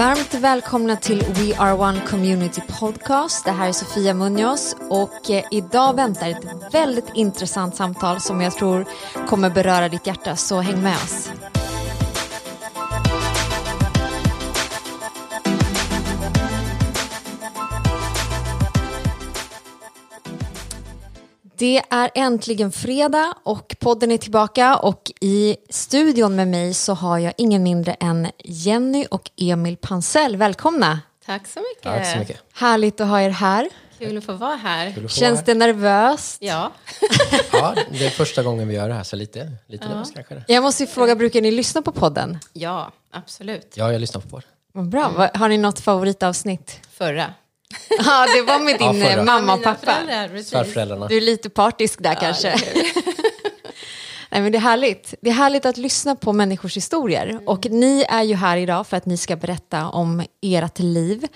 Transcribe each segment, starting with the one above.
Varmt välkomna till We Are One Community Podcast. Det här är Sofia Munoz och eh, idag väntar ett väldigt intressant samtal som jag tror kommer beröra ditt hjärta, så häng med oss. Det är äntligen fredag och podden är tillbaka och i studion med mig så har jag ingen mindre än Jenny och Emil Pansell. Välkomna! Tack så mycket. Tack så mycket. Härligt att ha er här. Kul att få vara här. Få Känns vara det nervöst? Ja. Ja, det är första gången vi gör det här, så lite, lite nervös kanske. Jag måste ju fråga, brukar ni lyssna på podden? ja, absolut. Ja, jag lyssnar på det. Vad bra. Vad- Har ni något favoritavsnitt? Förra. Ja, det var med din Ja, eh, mamma och pappa. föräldrar. Du är lite partisk där kanske. Nej, men det är härligt. Det är härligt att lyssna på människors historier. Och ni är ju här idag för att ni ska berätta om ert liv.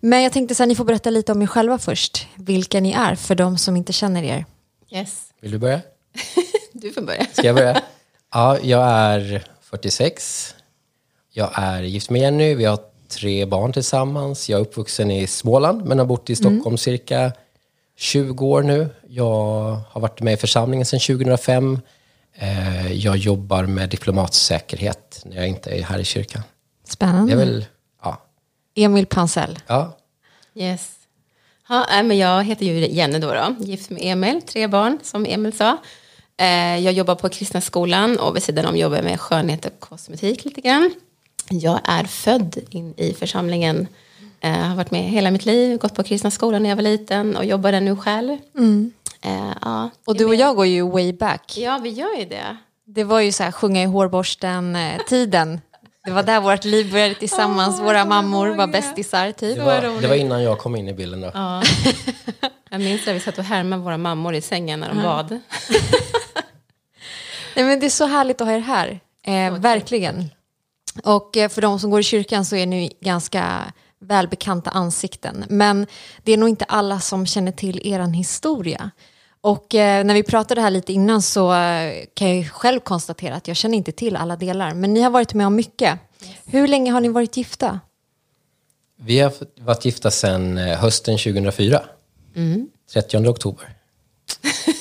Men jag tänkte så här, ni får berätta lite om er själva först. Vilka ni är för de som inte känner er. Yes. Vill du börja? Du får börja. Ska jag börja? Ja, jag är 46. Jag är gift med Jenny. Vi har tre barn tillsammans. Jag är uppvuxen i Småland men har bott i Stockholm cirka 20 år nu. Jag har varit med i församlingen sedan 2005. Eh, Jag jobbar med diplomatsäkerhet när jag inte är här i kyrkan. Spännande. väl, ja. Emil Pansell. ja. Yes. Ja, men jag heter ju Jenny då, då, gift med Emil, tre barn som Emil sa. Eh, jag jobbar på Kristna skolan och vid sidan om jobbar jag med skönhet och kosmetik lite grann. Jag är född in i församlingen, eh, har varit med hela mitt liv, gått på Kristna skolan när jag var liten och jobbar där nu själv. Eh, ja, Och du och jag går ju way back. Ja, vi gör ju det. Det var ju så här sjunga i hårborsten-tiden. Det var där vårt liv började tillsammans. Våra mammor var bästisar typ. Det, var, det var innan jag kom in i bilden då. Ja. Jag minns att vi satt och härmade våra mammor i sängen när de bad. Nej, men det är så härligt att ha er här. Eh, verkligen. Och eh, för de som går i kyrkan så är ni ganska välbekanta ansikten. Men det är nog inte alla som känner till er historia. Och eh, när vi pratade här lite innan så eh, kan jag själv konstatera att jag känner inte till alla delar. Men ni har varit med om mycket. Hur länge har ni varit gifta? Vi har varit gifta sedan eh, hösten 2004. 30 oktober.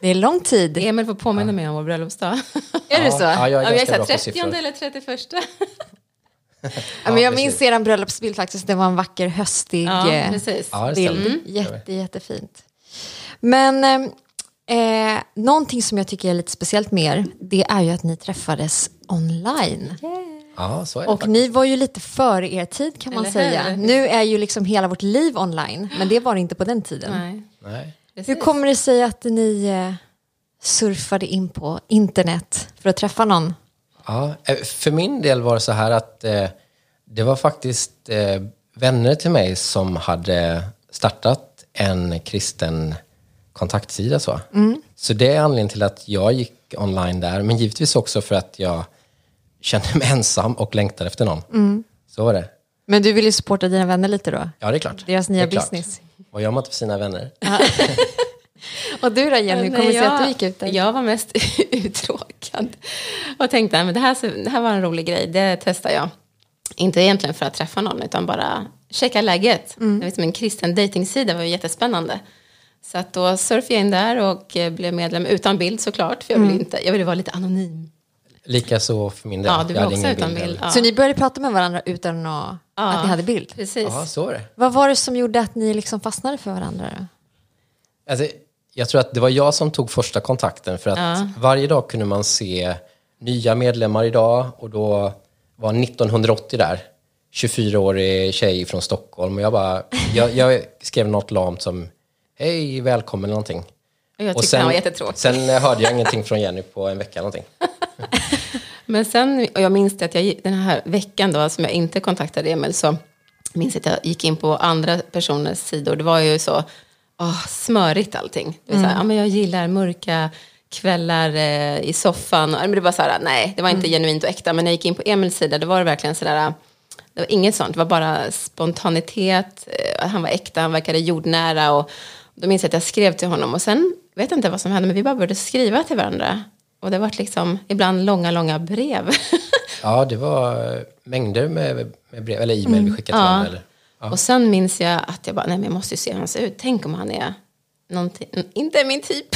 Det är lång tid. Emil får påminna mig om vår bröllopsdag. Är det så? Ja, jag är Ja, sagt på 30 siffror. eller 31. Ja, men jag precis. minns er bröllopsbild faktiskt. Det var en vacker höstig Ja, eh, precis. Ja, det bild. stämmer. Jätte, jättefint. Men eh, eh, någonting som jag tycker är lite speciellt med er, det är ju att ni träffades online. Ja, så är det. Och ni var ju lite före er tid kan man Eller säga. hur? Nu är ju liksom hela vårt liv online, men det var det inte på den tiden. Nej, Nej. Hur precis. kommer det sig att ni eh, surfade in på internet för att träffa någon? Ja, eh, för min del var det så här att eh, det var faktiskt eh, vänner till mig som hade startat en kristen kontaktsida. Så. så det är anledningen till att jag gick online där, men givetvis också för att jag kände mig ensam och längtade efter någon. Så var det. Men du vill ju supporta dina vänner lite då? Ja, det är klart. Deras nya Det är klart. Vad gör man inte för sina vänner? Och du då Jenny, hur kommer det sig att du gick ut där? Jag var mest uttråkad. Och tänkte att det, här, det här var en rolig grej, det testar jag. Inte egentligen för att träffa någon, utan bara checka läget. Det var som en kristen dejtingsida, var jättespännande. Så att då surfade jag in där och eh, blev medlem utan bild såklart. För jag ville, inte, jag ville vara lite anonym. Likaså för min del. Ja, du var också utan bild bild. Ja. Så ni började prata med varandra utan att, att ni hade bild? Precis. Ja, så var det. Vad var det som gjorde att ni liksom fastnade för varandra? Då? Alltså, jag tror att det var jag som tog första kontakten för att varje dag kunde man se nya medlemmar idag och då var 1980 där, 24-årig tjej från Stockholm och jag bara, jag, jag skrev något lamt som hej, välkommen eller någonting. Och jag tyckte han var jättetråkig. sen hörde jag ingenting från Jenny på en vecka någonting. Men sen, och jag minns att jag, den här veckan då, som jag inte kontaktade Emil, så minns jag att jag gick in på andra personers sidor. Det var ju så åh, smörigt allting. Det var så här, ja, men jag gillar mörka kvällar eh, i soffan. Men det var så här, nej, det var inte genuint och äkta. Men när jag gick in på Emils sida, då var det verkligen så där, det var inget sånt. Det var bara spontanitet. eh, Han var äkta, han verkade jordnära. Och då minns jag att jag skrev till honom och sen, vet jag inte vad som hände, men vi bara började skriva till varandra. Och det var liksom ibland långa, långa brev. Ja, det var mängder med, med brev, eller e-mail vi skickade till honom. Eller, ja. Och sen minns jag att jag bara, nej men jag måste ju se hur han ser ut. Tänk om han är någonting, inte min typ.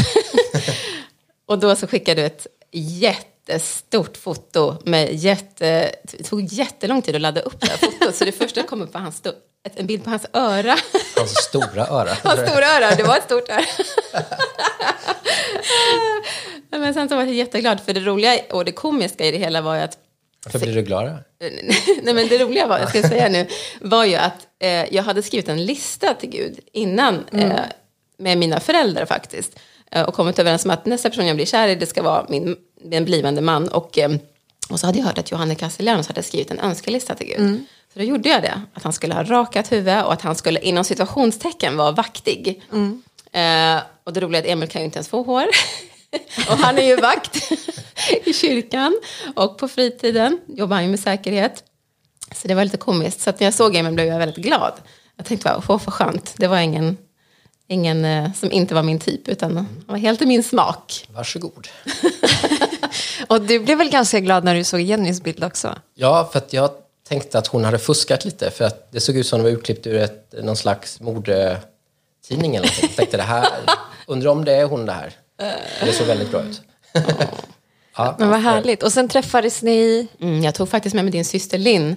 och då så skickade du ett jättestort foto med jätte, det tog jättelång tid att ladda upp det här fotot. Så det första kom upp var hans, en bild på hans öra. Hans stora öra. Hans stora öra, det var ett stort öra. Men sen så var jag jätteglad, för det roliga och det komiska i det hela var ju att Varför blir du glad? Nej, men det roliga var, jag ska säga nu, var ju att eh, jag hade skrivit en lista till Gud innan eh, med mina föräldrar faktiskt. Eh, och kommit överens om att nästa person jag blir kär i, det ska vara min, min blivande man. Och, eh, och så hade jag hört att Johanne Castellanos hade skrivit en önskelista till Gud. Så då gjorde jag det, att han skulle ha rakat huvud och att han skulle inom situationstecken vara vaktig. Eh, och det roliga är att Emil kan ju inte ens få hår. och han är ju vakt i kyrkan och på fritiden jobbar han ju med säkerhet. Så det var lite komiskt. Så att när jag såg Emil blev jag väldigt glad. Jag tänkte, wow, vad skönt. Det var ingen, ingen eh, som inte var min typ, utan han var helt i min smak. Varsågod. Och du blev väl ganska glad när du såg Jennys bild också? Ja, för att jag tänkte att hon hade fuskat lite. För att det såg ut som det var utklippt ur ett, någon slags modetidning eller någonting. Jag tänkte det här, undrar om det är hon det här. Det såg väldigt bra ut. ja, Men vad härligt. Och sen träffades ni... Mm, jag tog faktiskt med mig din syster Linn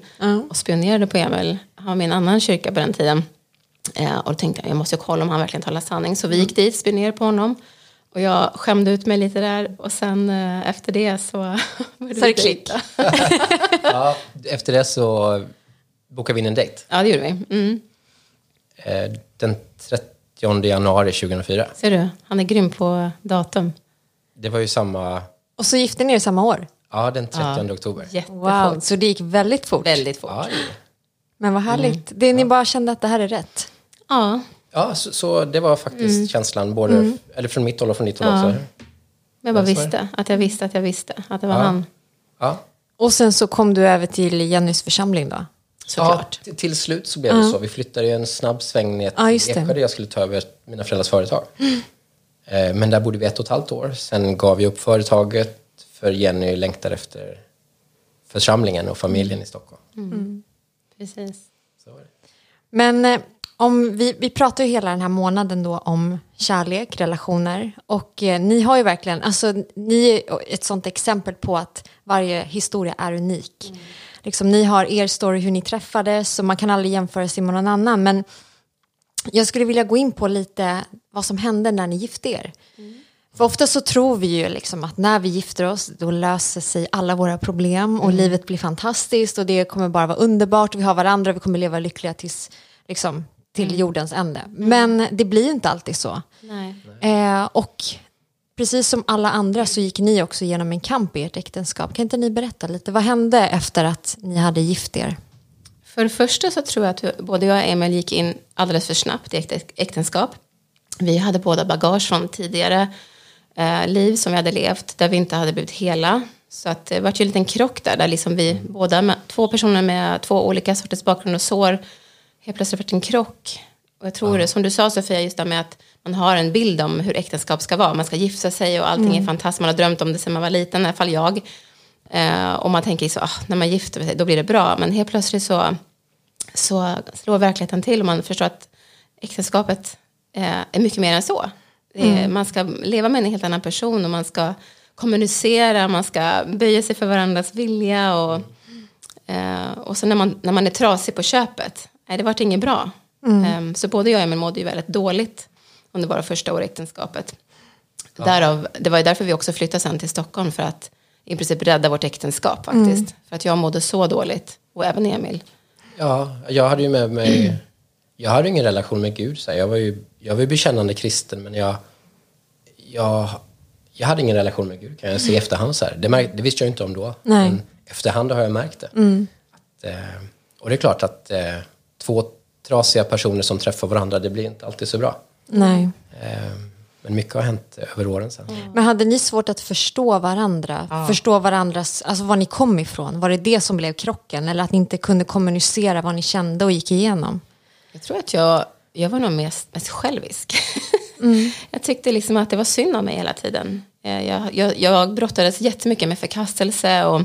och spionerade på Emil. Han var med i en annan kyrka på den tiden. Eh, och då tänkte jag, jag måste kolla om han verkligen talar sanning. Så vi gick dit, spionerade på honom. Och jag skämde ut mig lite där. Och sen eh, efter det så... är det klick. ja, efter det så bokade vi in en dejt. Ja, det gjorde vi. Mm. Eh, Den 30 januari 2004. Ser du, han är grym på datum. Det var ju samma, Och så gifte ni er samma år? ja den 30 oktober. Jättefort. Wow, så det gick väldigt fort. Väldigt fort. Ja, det- Men vad härligt. Det ni bara kände att det här är rätt. Ja, ja så, så det var faktiskt känslan, både, eller från mitt håll och från ditt håll också. men jag bara Ja, visste att jag visste att jag visste att det var Ja. han. Ja. Och sen så kom du över till Jennys församling då? Såklart. Ja, till slut så blev det så. Vi flyttade ju en snabb sväng ner Ja, till. Eksjö där jag skulle ta över mina föräldrars företag. Eh, Men där bodde vi ett och ett halvt år. Sen gav jag upp företaget för Jenny längtade efter församlingen och familjen i Stockholm. Precis. Så var det. Men eh, om vi, vi pratar ju hela den här månaden då om kärlek, relationer. Och eh, ni har ju verkligen, alltså ni är ett sånt exempel på att varje historia är unik. Liksom, ni har er story hur ni träffades och man kan aldrig jämföra sig med någon annan. Men jag skulle vilja gå in på lite vad som hände när ni gifte er. För ofta så tror vi ju liksom att när vi gifter oss då löser sig alla våra problem och livet blir fantastiskt och det kommer bara vara underbart. Och vi har varandra och vi kommer leva lyckliga tills, liksom, till jordens ände. Men det blir inte alltid så. Eh, och precis som alla andra så gick ni också igenom en kamp i ert äktenskap. Kan inte ni berätta lite, vad hände efter att ni hade gift er? För det första så tror jag att både jag och Emil gick in alldeles för snabbt i äkte- äktenskap. Vi hade båda bagage från tidigare eh, liv som vi hade levt där vi inte hade blivit hela. Så att det var ju en liten krock där, där liksom vi båda, med, två personer med två olika sorters bakgrund och sår, helt plötsligt varit en krock. Och jag tror det, som du sa Sofia, just det med att man har en bild om hur äktenskap ska vara. Man ska gifta sig och allting är fantastiskt. Man har drömt om det sedan man var liten, i alla fall jag. Eh, och man tänker så, ah, när man gifter sig, då blir det bra. Men helt plötsligt så, så slår verkligheten till och man förstår att äktenskapet eh, är mycket mer än så. Är, Man ska leva med en helt annan person och man ska kommunicera, man ska böja sig för varandras vilja. Och, eh, och sen när man, när man är trasig på köpet, nej det vart inget bra. Eh, så både jag och Emil mådde ju väldigt dåligt under våra första år i äktenskapet. Därav, det var ju därför vi också flyttade sen till Stockholm för att i princip rädda vårt äktenskap faktiskt. För att jag mådde så dåligt, och även Emil. Ja, jag hade ju med mig... Jag hade ingen relation med Gud. Så här. Jag, var ju, jag var ju bekännande kristen, men jag, jag, jag hade ingen relation med Gud, kan jag se i efterhand. Så här. Det, märk, det visste jag inte om då, Nej. men efterhand har jag märkt det. Att, eh, och det är klart att eh, två trasiga personer som träffar varandra, det blir inte alltid så bra. Nej. Eh, men mycket har hänt över åren sen. Men hade ni svårt att förstå varandra? Förstå varandras, alltså var ni kom ifrån? Var det det som blev krocken? Eller att ni inte kunde kommunicera vad ni kände och gick igenom? Jag tror att jag, jag var nog mest, mest självisk. jag tyckte liksom att det var synd om mig hela tiden. Eh, Jag, jag, jag brottades jättemycket med förkastelse och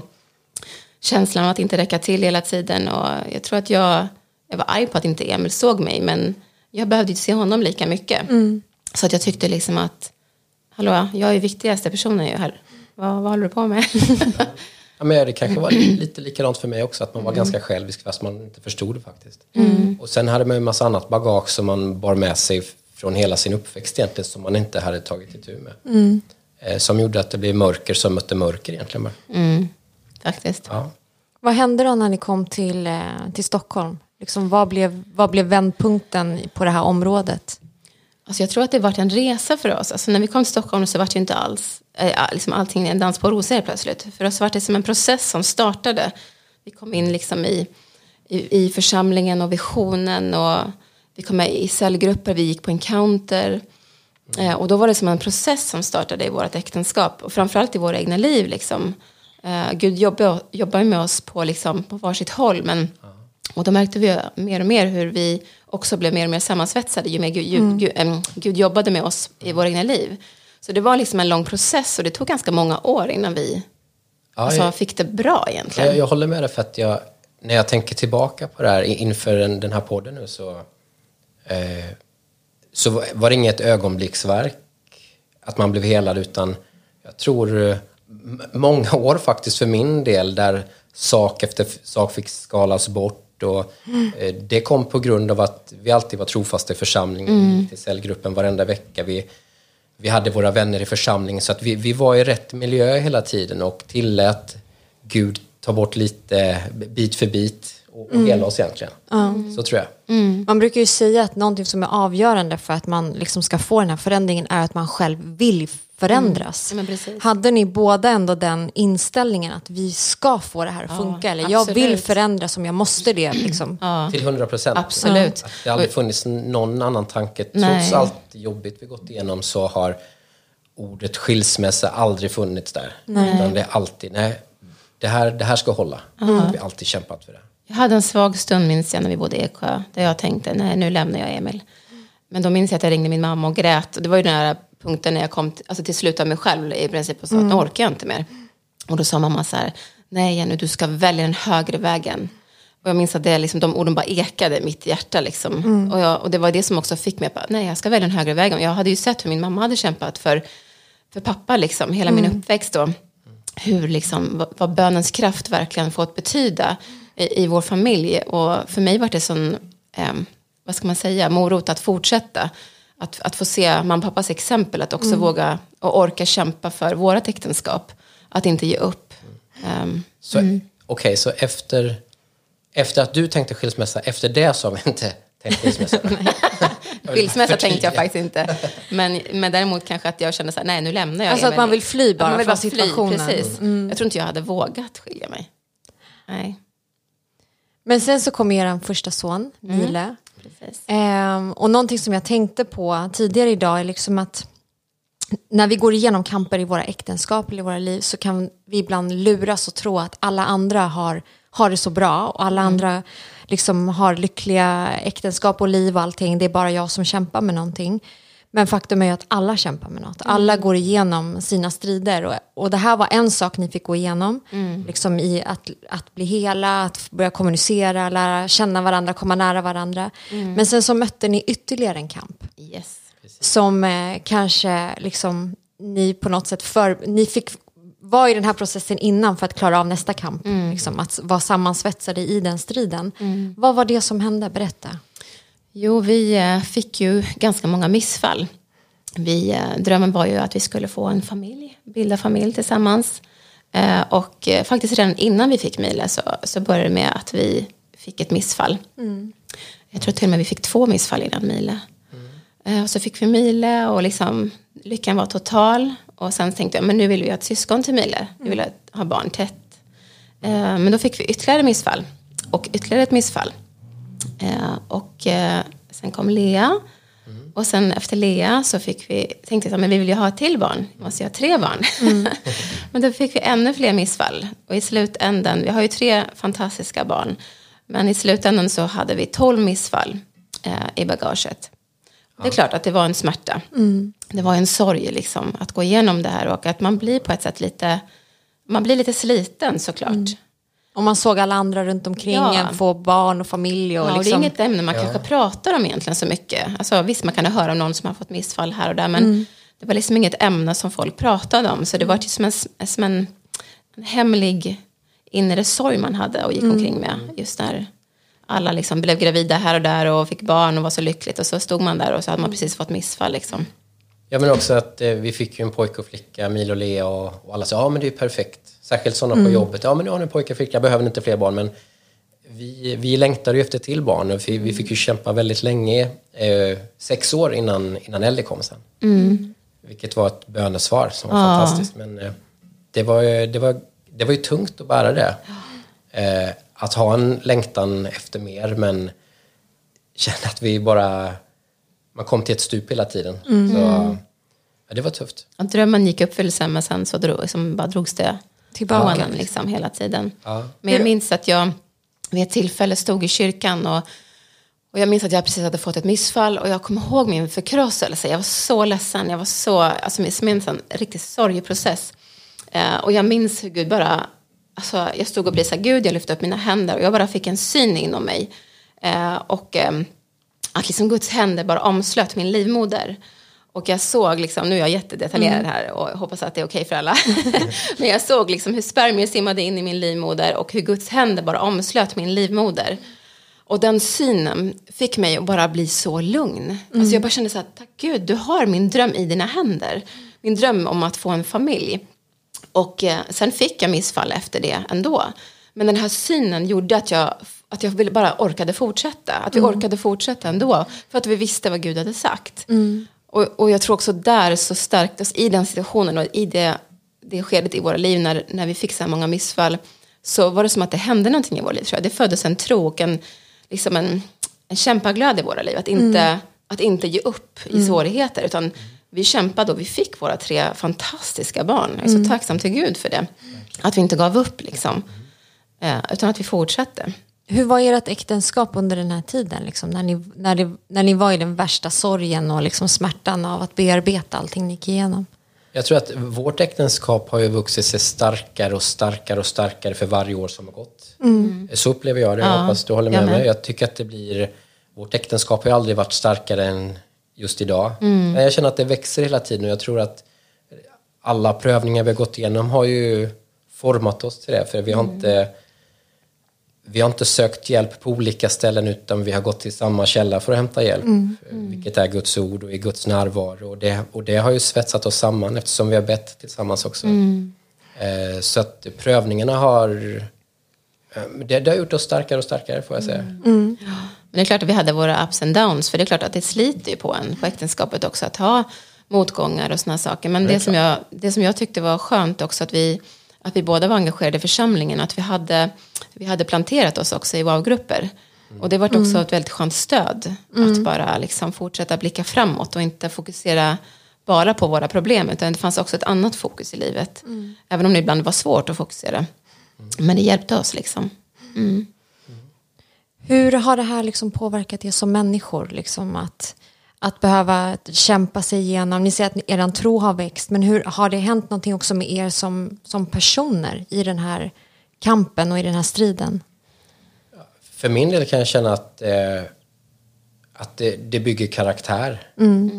känslan av att inte räcka till hela tiden. Och jag tror att jag, jag var arg på att inte Emil såg mig, men jag behövde inte se honom lika mycket. Så att jag tyckte liksom att, hallå, jag är viktigaste personen ju här. Vad, vad håller du på med? Ja, men det kanske var lite likadant för mig också, att man var ganska självisk fast man inte förstod det faktiskt. Och sen hade man ju en massa annat bagage som man bar med sig från hela sin uppväxt egentligen som man inte hade tagit itu med. Eh, Som gjorde att det blev mörker som mötte mörker egentligen bara. Mm, faktiskt. Ja. Vad hände då när ni kom till, eh, till Stockholm? Liksom, vad, blev, vad blev vändpunkten på det här området? Alltså jag tror att det varit en resa för oss. Alltså när vi kom till Stockholm så var det ju inte alls eh, liksom allting en dans på rosor plötsligt. För oss var det som en process som startade. Vi kom in liksom i, i, i församlingen och visionen och vi kom med i cellgrupper, vi gick på encounter. Eh, och då var det som en process som startade i vårt äktenskap och framförallt i våra egna liv. Liksom. Eh, Gud jobbar, jobbar med oss på, liksom, på varsitt håll men och då märkte vi mer och mer hur vi också blev mer och mer sammansvetsade ju mer Gud, Gud, Gud, äm, Gud jobbade med oss i våra egna liv. Så det var liksom en lång process och det tog ganska många år innan vi Ja, alltså, jag- fick det bra egentligen. Jag, jag håller med dig för att jag, när jag tänker tillbaka på det här i- inför den, den här podden nu så, eh, så var- det inget ögonblicksverk att man blev helad utan jag tror eh, många år faktiskt för min del där sak efter sak fick skalas bort och eh, det kom på grund av att vi alltid var trofasta i församlingen, gick till cellgruppen varenda vecka. Vi, vi hade våra vänner i församlingen så att vi, vi var i rätt miljö hela tiden och tillät Gud ta bort lite bit för bit och, och hela oss egentligen. Så tror jag. Man brukar ju säga att någonting som är avgörande för att man liksom ska få den här förändringen är att man själv vill förändras. Ja, men precis. Hade ni båda ändå den inställningen att vi ska få det här att funka eller jag vill absolut. förändras om jag måste det. Liksom. Till 100 procent. Absolut. Att det aldrig funnits någon annan tanke. Trots Nej. allt jobbigt vi gått igenom så har ordet skilsmässa aldrig funnits där. Utan det är alltid, nej, det här, det här ska hålla. Vi har alltid kämpat för det. Jag hade en svag stund minns jag när vi bodde i Eksjö. Där jag tänkte, nej nu lämnar jag Emil. Men då minns jag att jag ringde min mamma och grät. Och det var ju den här punkten när jag kom till, alltså till slut av mig själv i princip och sa att nu orkar jag inte mer. Och då sa mamma så här, nej Jenny du ska välja den högre vägen. Och jag minns att det, liksom, de orden bara ekade i mitt hjärta. Liksom. Och, jag, och det var det som också fick mig att nej jag ska välja den högre vägen. Jag hade ju sett hur min mamma hade kämpat för, för pappa liksom, hela min uppväxt då hur liksom, vad, vad bönens kraft verkligen fått betyda i, i vår familj. Och för mig var det sån, eh, vad ska man säga, morot att fortsätta. Att, att få se mamma och pappas exempel, att också våga och orka kämpa för vårat äktenskap. Att inte ge upp. Ehm, Så, Okej, så efter, efter att du tänkte skilsmässa, efter det så har vi inte tänkt skilsmässa? skilsmässa tänkte jag faktiskt inte. Men, men däremot kanske att jag kände så här, nej nu lämnar jag Alltså att man vill fly bara man vill från bara fly, situationen. Precis. Jag tror inte jag hade vågat skilja mig. Nej, Men sen så kom er första son, Mile. Precis. Ehm, och någonting som jag tänkte på tidigare idag är liksom att när vi går igenom kamper i våra äktenskap eller i våra liv så kan vi ibland luras och tro att alla andra har, har det så bra och alla andra liksom har lyckliga äktenskap och liv och allting. Det är bara jag som kämpar med någonting. Men faktum är ju att alla kämpar med något. Alla går igenom sina strider. Och, och det här var en sak ni fick gå igenom. Liksom i att, att bli hela, att börja kommunicera, lära känna varandra, komma nära varandra. Men sen så mötte ni ytterligare en kamp Yes. som eh, kanske liksom ni på något sätt för, ni fick vara i den här processen innan för att klara av nästa kamp. Liksom, att vara sammansvetsade i den striden. Vad var det som hände? Berätta. Jo, vi eh, fick ju ganska många missfall. Vi, eh, drömmen var ju att vi skulle få en familj, bilda familj tillsammans. Eh, Och faktiskt redan innan vi fick Mile så, så började det med att vi fick ett missfall. Jag tror till och med vi fick två missfall innan Mile. Eh, Och så fick vi Mile och liksom, lyckan var total. Och sen tänkte jag, men nu vill vi ha ett syskon till Mile. Vi vill ha barn tätt. Men då fick vi ytterligare missfall. Och ytterligare ett missfall. Eh, och eh, sen kom Lea. Och sen efter Lea så fick vi, tänkte jag men vi vill ju ha ett till barn. Vi måste ju ha tre barn. men då fick vi ännu fler missfall. Och i slutändan, vi har ju tre fantastiska barn. Men i slutändan så hade vi tolv missfall eh, i bagaget. Det är klart att det var en smärta. Det var en sorg liksom att gå igenom det här och att man blir på ett sätt lite, man blir lite sliten såklart. Och man såg alla andra runt omkring Ja. en få barn och familj. Och Ja, och det är liksom, inget ämne man kanske pratar om egentligen så mycket. Alltså, visst, man kan höra om någon som har fått missfall här och där, men Mm. det var liksom inget ämne som folk pratade om. Så det var ju som en, som en, en hemlig inre sorg man hade och gick Mm. omkring med. Just när alla liksom blev gravida här och där och fick barn och var så lyckligt. Och så stod man där och så hade man precis fått missfall. Liksom. Ja, men också att eh, vi fick ju en pojke och flicka, Milo och Lea, och, och alla sa ja men det är perfekt. Särskilt sådana på jobbet. Ja men nu har ni pojke och flicka, jag behöver inte fler barn. Men vi, vi längtade ju efter till barn. Vi, vi fick ju kämpa väldigt länge, eh, sex år innan, innan Ellie kom sen. Vilket var ett bönesvar som var fantastiskt. Men eh, det, var, det, var, det var ju tungt att bära det. Eh, att ha en längtan efter mer men känna att vi bara... Man kom till ett stup hela tiden. Så, ja, det var tufft. Och drömmen gick i uppfyllelse men sen så drog, liksom bara drogs det Tillbaka. på en liksom, hela tiden. Ja. Men jag minns att jag vid ett tillfälle stod i kyrkan och, och jag minns att jag precis hade fått ett missfall och jag kommer ihåg min förkrosselse. Jag var så ledsen, jag var så, alltså jag minns en riktig sorgeprocess. Eh, och jag minns hur Gud bara, alltså jag stod och prisade Gud, jag lyfte upp mina händer och jag bara fick en syn inom mig. Eh, och ehm, att liksom Guds händer bara omslöt min livmoder. Och jag såg, liksom, nu är jag jättedetaljerad här och hoppas att det är okej för alla. Men jag såg liksom hur spermier simmade in i min livmoder och hur Guds händer bara omslöt min livmoder. Och den synen fick mig att bara bli så lugn. Alltså jag bara kände så här, tack Gud, du har min dröm i dina händer. Min dröm om att få en familj. Och eh, sen fick jag missfall efter det ändå. Men den här synen gjorde att jag, att jag ville bara orkade fortsätta. Att vi orkade fortsätta ändå. För att vi visste vad Gud hade sagt. Och, och jag tror också där så stärktes i den situationen och i det, det skedet i våra liv när, när vi fick så här många missfall. Så var det som att det hände någonting i våra liv tror jag. Det föddes en tro och en, liksom en, en kämpaglöd i våra liv. Att inte, att inte ge upp i svårigheter. Utan vi kämpade och vi fick våra tre fantastiska barn. Jag är så tacksam till Gud för det. Att vi inte gav upp liksom. Eh, utan att vi fortsatte. Hur var ert äktenskap under den här tiden? Liksom, när, ni, när, det, när ni var i den värsta sorgen och liksom smärtan av att bearbeta allting ni gick igenom? Jag tror att vårt äktenskap har ju vuxit sig starkare och starkare och starkare för varje år som har gått. Så upplever jag det. Jag hoppas du håller med mig. Jag tycker att det blir... Vårt äktenskap har ju aldrig varit starkare än just idag. Men jag känner att det växer hela tiden och jag tror att alla prövningar vi har gått igenom har ju format oss till det. För vi har inte... Vi har inte sökt hjälp på olika ställen utan vi har gått till samma källa för att hämta hjälp. Vilket är Guds ord och i Guds närvaro. Och det, och det har ju svetsat oss samman eftersom vi har bett tillsammans också. Eh, så att prövningarna har... eh, Det, det har gjort oss starkare och starkare får jag säga. Men det är klart att vi hade våra ups and downs. För det är klart att det sliter ju på en på äktenskapet också. Att ha motgångar och såna saker. Men det, som jag, det som jag tyckte var skönt också. Att vi, att vi båda var engagerade i församlingen. Att vi hade, vi hade planterat oss också i wow-grupper. Och det var också ett väldigt skönt stöd. Att bara liksom fortsätta blicka framåt. Och inte fokusera bara på våra problem. Utan det fanns också ett annat fokus i livet. Även om det ibland var svårt att fokusera. Men det hjälpte oss liksom. Hur har det här liksom påverkat er som människor? Liksom att, att behöva kämpa sig igenom, ni säger att er tro har växt, men hur, har det hänt någonting också med er som, som personer i den här kampen och i den här striden? För min del kan jag känna att, eh, att det, det bygger karaktär.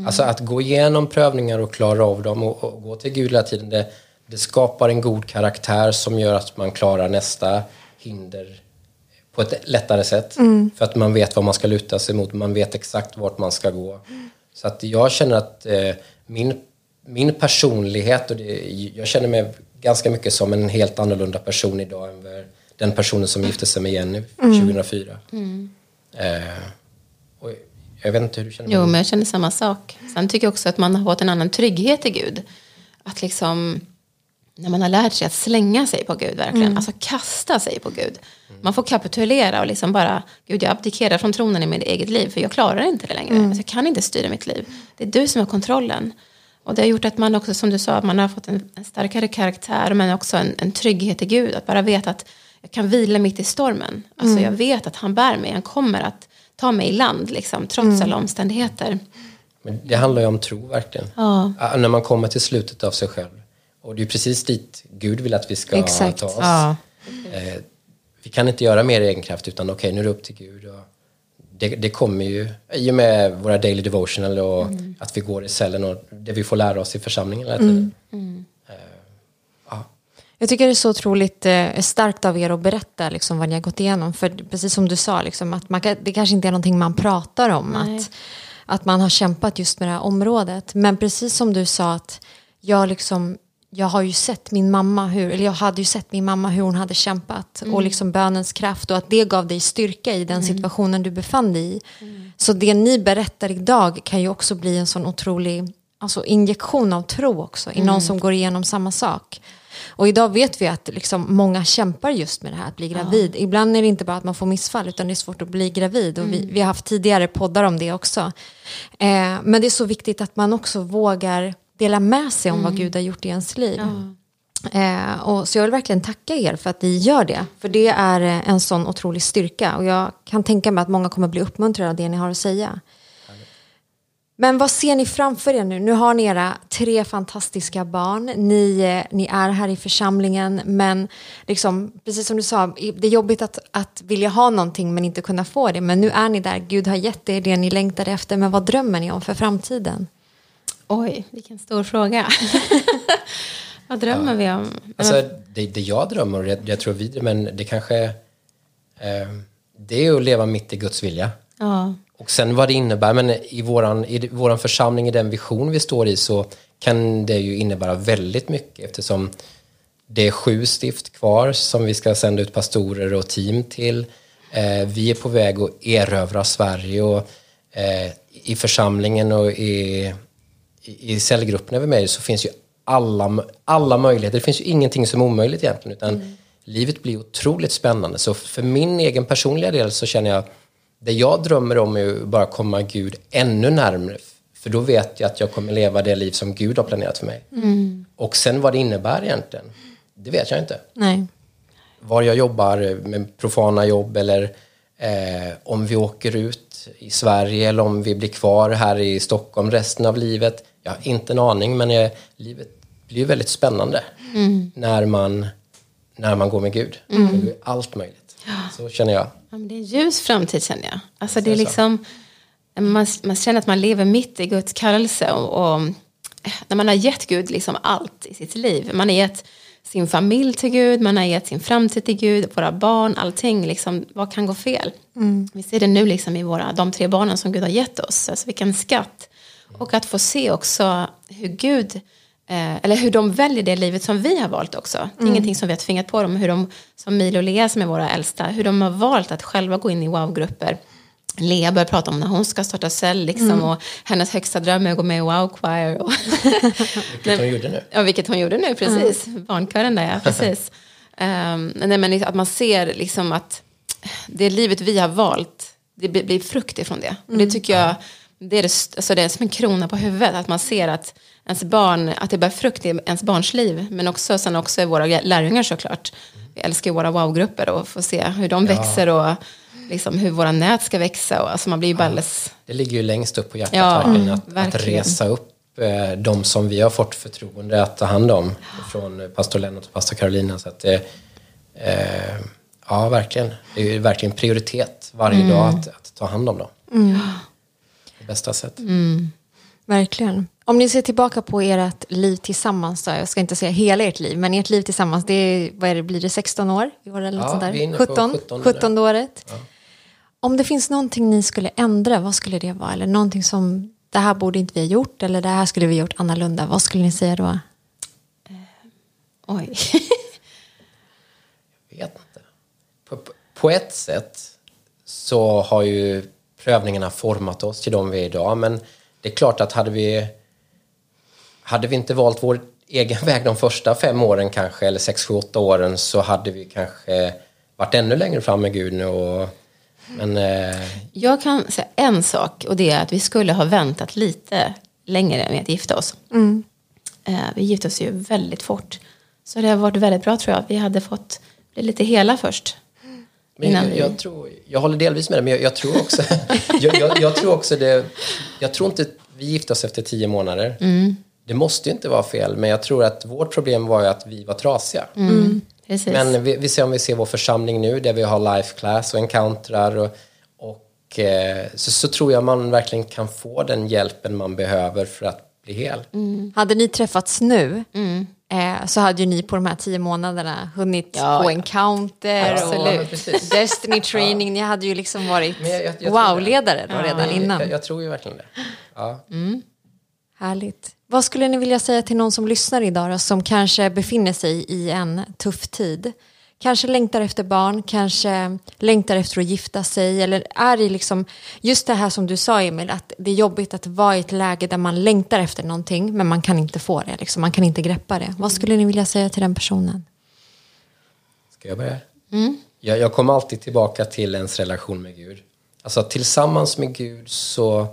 Alltså att gå igenom prövningar och klara av dem och, och gå till Gud hela tiden. Det, det skapar en god karaktär som gör att man klarar nästa hinder på ett lättare sätt. För att man vet vad man ska luta sig mot. Man vet exakt vart man ska gå. Så att jag känner att eh, min, min personlighet och det, jag känner mig ganska mycket som en helt annorlunda person idag än den personen som gifte sig med Jenny 2004. Eh, och jag vet inte hur du känner. Jo, men jag känner samma sak. Sen tycker jag också att man har fått en annan trygghet i Gud. Att liksom, när man har lärt sig att slänga sig på Gud verkligen, alltså kasta sig på Gud. Man får kapitulera och liksom bara, Gud jag abdikerar från tronen i mitt eget liv, för jag klarar inte det längre. Alltså, jag kan inte styra mitt liv. Det är du som har kontrollen. Och det har gjort att man också, som du sa, man har fått en, en starkare karaktär, men också en, en trygghet i Gud. Att bara veta att jag kan vila mitt i stormen. Alltså jag vet att han bär mig, han kommer att ta mig i land, liksom, trots alla omständigheter. Men det handlar ju om tro verkligen. Ja. När man kommer till slutet av sig själv. Och det är precis dit Gud vill att vi ska Exakt. ta oss. Ja. Eh, vi kan inte göra mer i egen kraft utan okej, okay, nu är det upp till Gud. Och det, det kommer ju i och med våra daily devotional och mm. att vi går i cellen och det vi får lära oss i församlingen hela tiden. Mm. Uh, ja. Jag tycker det är så otroligt eh, starkt av er att berätta liksom, vad ni har gått igenom. För precis som du sa, liksom, att man, det kanske inte är någonting man pratar om. Att, att man har kämpat just med det här området. Men precis som du sa, att jag liksom jag har ju sett min mamma hur, eller jag hade ju sett min mamma hur hon hade kämpat mm. och liksom bönens kraft och att det gav dig styrka i den mm. situationen du befann dig i. Mm. Så det ni berättar idag kan ju också bli en sån otrolig alltså injektion av tro också i någon mm. som går igenom samma sak. Och idag vet vi att liksom många kämpar just med det här att bli gravid. Ja. Ibland är det inte bara att man får missfall utan det är svårt att bli gravid. Och vi, mm. vi har haft tidigare poddar om det också. Eh, men det är så viktigt att man också vågar dela med sig om mm. vad Gud har gjort i ens liv. Ja. Eh, och så jag vill verkligen tacka er för att ni gör det. För det är eh, en sån otrolig styrka. Och jag kan tänka mig att många kommer bli uppmuntrade av det ni har att säga. Men vad ser ni framför er nu? Nu har ni era tre fantastiska barn. Ni, eh, ni är här i församlingen. Men liksom, precis som du sa, det är jobbigt att, att vilja ha någonting men inte kunna få det. Men nu är ni där. Gud har gett er det ni längtade efter. Men vad drömmer ni om för framtiden? Oj, vilken stor fråga. Vad drömmer ja. vi om? Alltså, det, det jag drömmer, och jag, jag tror vi men det kanske eh, det är att leva mitt i Guds vilja. Ja. Och sen vad det innebär, men i våran, i våran församling, i den vision vi står i, så kan det ju innebära väldigt mycket eftersom det är sju stift kvar som vi ska sända ut pastorer och team till. Eh, vi är på väg att erövra Sverige och eh, i församlingen och i i, cellgruppen över mig så finns ju alla, alla möjligheter. Det finns ju ingenting som är omöjligt egentligen. Utan mm. Livet blir otroligt spännande. Så för min egen personliga del så känner jag det jag drömmer om är att bara komma Gud ännu närmre. För då vet jag att jag kommer leva det liv som Gud har planerat för mig. Mm. Och sen vad det innebär egentligen, det vet jag inte. Nej. Var jag jobbar med profana jobb eller eh, om vi åker ut i Sverige eller om vi blir kvar här i Stockholm resten av livet. Jag har inte en aning, men jag, livet blir väldigt spännande mm. när, man, när man går med Gud. Mm. Det blir allt möjligt. Så känner jag. Ja, det är en ljus framtid känner jag. Alltså, det är liksom, man, man känner att man lever mitt i Guds kallelse. Och, och när man har gett Gud liksom allt i sitt liv. Man har gett sin familj till Gud, man har gett sin framtid till Gud, våra barn, allting. Liksom, vad kan gå fel? Mm. Vi ser det nu liksom i våra, de tre barnen som Gud har gett oss. Alltså vilken skatt. Och att få se också hur Gud, eh, eller hur de väljer det livet som vi har valt också. Det är mm. ingenting som vi har tvingat på dem. Hur de, som Milo och Lea som är våra äldsta, hur de har valt att själva gå in i wow-grupper. Lea börjar prata om när hon ska starta cell liksom, mm. och hennes högsta dröm är att gå med i Wow Choir. Och vilket hon gjorde nu. Ja, vilket hon gjorde nu, precis. Mm. Barnkören där, ja, precis. um, nej, men att man ser liksom att det livet vi har valt, det blir frukt ifrån det. Och det mm. tycker jag det är, alltså det är som en krona på huvudet. Att man ser att ens barn, att det bär frukt i ens barns liv. Men också, sen också i våra lärjungar såklart. Vi älskar ju våra wow-grupper och får se hur de ja. växer och liksom hur våra nät ska växa. Och, alltså man blir ju ja. Det ligger ju längst upp på hjärtat ja. Att, att, resa upp eh, de som vi har fått förtroende att ta hand om. Från pastor Lennart och pastor Carolina. Så att det, eh, ja, verkligen. Det är ju verkligen prioritet varje mm. dag att, att, ta hand om dem. Mm bästa sätt. Mm. Verkligen. Om ni ser tillbaka på ert liv tillsammans, då, jag ska inte säga hela ert liv, men ert liv tillsammans, det är, vad är det, blir det 16 år? Eller ja, sånt där? vi är inne 17, 17, 17 året. Ja. Om det finns någonting ni skulle ändra, vad skulle det vara? Eller någonting som, det här borde inte vi ha gjort, eller det här skulle vi ha gjort annorlunda, vad skulle ni säga då? Uh, oj. jag vet inte. På, på ett sätt så har ju prövningarna format oss till de vi är idag. Men det är klart att hade vi, hade vi inte valt vår egen väg de första fem åren kanske, eller sex, sju, åtta åren, så hade vi kanske varit ännu längre fram med Gud nu. Och, men, eh... Jag kan säga en sak och det är att vi skulle ha väntat lite längre med att gifta oss. Mm. Eh, vi gifte oss ju väldigt fort. Så det har varit väldigt bra tror jag. Vi hade fått bli lite hela först. Men jag, jag, tror, jag håller delvis med dig, men jag, jag tror också... jag, jag, jag, tror också det... Jag tror inte vi gifte oss efter tio månader. Mm. Det måste ju inte vara fel, men jag tror att vårt problem var ju att vi var trasiga. Mm. Precis. Men vi, vi ser om vi ser vår församling nu där vi har life class och encountrar och, och eh, så, så tror jag man verkligen kan få den hjälpen man behöver för att bli hel. Hade ni träffats nu eh, så hade ju ni på de här tio månaderna hunnit Ja, på ja. encounter Absolut. och Precis. Destiny training. Ni hade ju liksom varit jag- jag- jag wow-ledare då redan innan. Jag, jag tror ju verkligen det. Ja. Härligt. Vad skulle ni vilja säga till någon som lyssnar idag då, som kanske befinner sig i en tuff tid? Kanske längtar efter barn, kanske längtar efter att gifta sig eller är i liksom just det här som du sa Emil, att det är jobbigt att vara i ett läge där man längtar efter någonting men man kan inte få det, liksom. man kan inte greppa det. Vad skulle ni vilja säga till den personen? Ska jag börja? Jag, jag kommer alltid tillbaka till ens relation med Gud. Alltså tillsammans med Gud så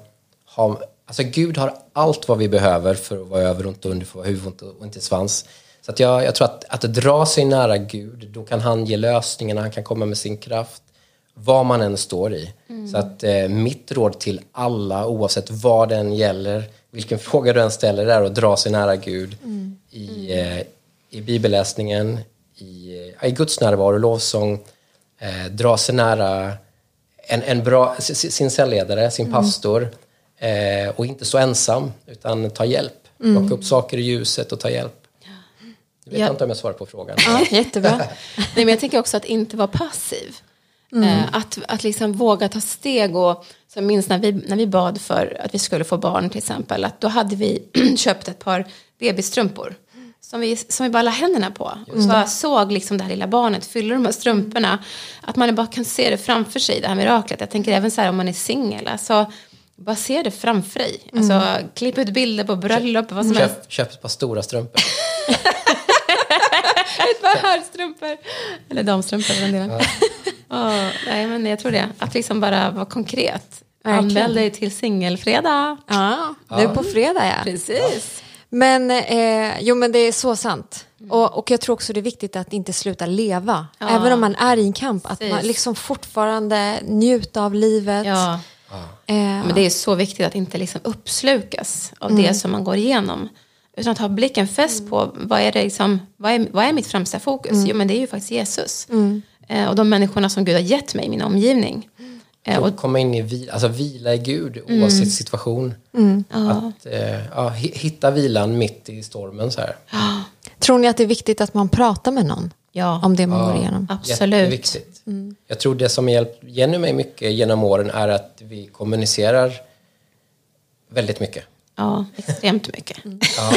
har... Alltså Gud har allt vad vi behöver för att vara över och inte under, för att vara huvud och inte svans. Så att jag, jag tror att, att dra sig nära Gud, då kan han ge lösningarna, han kan komma med sin kraft. Vad man än står i. Så att eh, mitt råd till alla, oavsett vad den gäller, vilken fråga du än ställer, är att dra sig nära Gud i, eh, i bibelläsningen, i, eh, i Guds närvaro, lovsång, eh, dra sig nära en, en bra, sin cellledare, sin pastor eh, och inte så ensam, utan ta hjälp. Plocka upp saker i ljuset och ta hjälp. Jag vet Ja. inte om jag svarar på frågan. Ja, jättebra. Nej, men jag tänker också att inte vara passiv. Eh, att, att liksom våga ta steg. Och, så jag minns när vi, när vi bad för att vi skulle få barn till exempel. Att då hade vi köpt ett par bebisstrumpor. Som vi, som vi bara la händerna på. Och så bara såg liksom det här lilla barnet fylla de här strumporna. Att man bara kan se det framför sig, det här miraklet. Jag tänker även så här om man är singel. Alltså, bara se det framför dig. Alltså, klipp ut bilder på bröllop, vad som helst. Köp, köp ett par stora strumpor. Ett par hörstrumpor. Eller damstrumpor för den delen. Ja, nej, men jag tror det. Att liksom bara vara konkret. Verkligen. Anmäl dig till singelfredag. Ja, nu på fredag ja. Precis. Men, eh, jo, men det är så sant. Och, och jag tror också det är viktigt att inte sluta leva. Ja. Även om man är i en kamp. Att man Precis. liksom fortfarande njuta av livet. Ja. Eh, Men det är så viktigt att inte liksom uppslukas av det som man går igenom. Utan att ha blicken fäst på vad är, det liksom, vad är, vad är mitt främsta fokus? Jo, men det är ju faktiskt Jesus. Eh, och de människorna som Gud har gett mig i min omgivning. Eh, och, komma in i vila, alltså vila i Gud oavsett situation. Att eh, ja, hi- hitta vilan mitt i stormen så här. Tror ni att det är viktigt att man pratar med någon ja, om det man går igenom? absolut. Jätteviktigt. Jag tror det som har hjälpt Jenny mig mycket genom åren är att vi kommunicerar väldigt mycket. Ja, extremt mycket. Ja,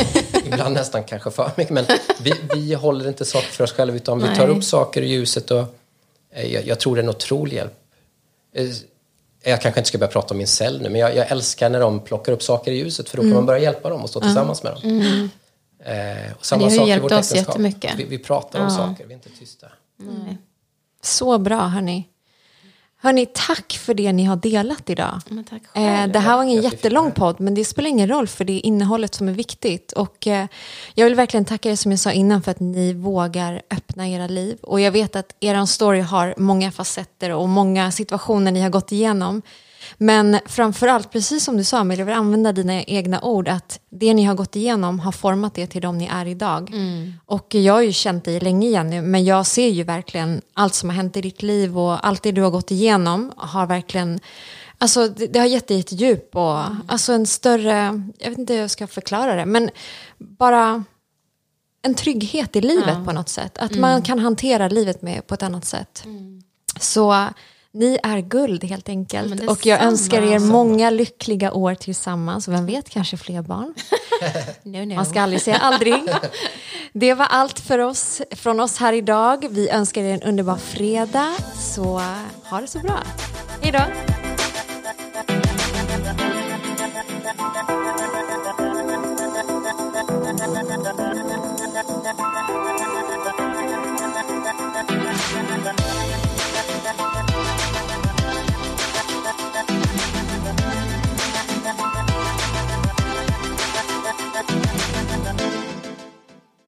ibland nästan kanske för mycket. Men vi, vi håller inte saker för oss själva utan vi Nej. tar upp saker i ljuset. Och, eh, jag, jag tror det är en otrolig hjälp. Eh, Jag kanske inte ska börja prata om min cell nu, men jag, jag älskar när de plockar upp saker i ljuset för då kan man börja hjälpa dem och stå tillsammans med dem. Eh, och samma Det har ju sak i hjälpt vårt oss äktenskap. jättemycket. Vi, vi pratar om saker, vi är inte tysta. Nej. Så bra, hörni. Hörni, tack för det ni har delat idag. Men tack Eh, det här var ingen jättelång podd, men det spelar ingen roll för det är innehållet som är viktigt. Och eh, jag vill verkligen tacka er som jag sa innan för att ni vågar öppna era liv. Och jag vet att er story har många facetter och många situationer ni har gått igenom. Men framförallt, precis som du sa, Amelia, jag vill använda dina egna ord, att det ni har gått igenom har format er till de ni är idag. Och jag har ju känt dig länge igen nu, men jag ser ju verkligen allt som har hänt i ditt liv och allt det du har gått igenom har verkligen Alltså det, det har gett dig ett djup och alltså en större, jag vet inte hur jag ska förklara det, men bara en trygghet i livet på något sätt. Att man kan hantera livet med, på ett annat sätt. Så ni är guld helt enkelt. Och jag önskar er många lyckliga år tillsammans. Vem vet, kanske fler barn. no, no. Man ska aldrig säga aldrig. Det var allt för oss, från oss här idag. Vi önskar er en underbar fredag. Så ha det så bra. Hej då.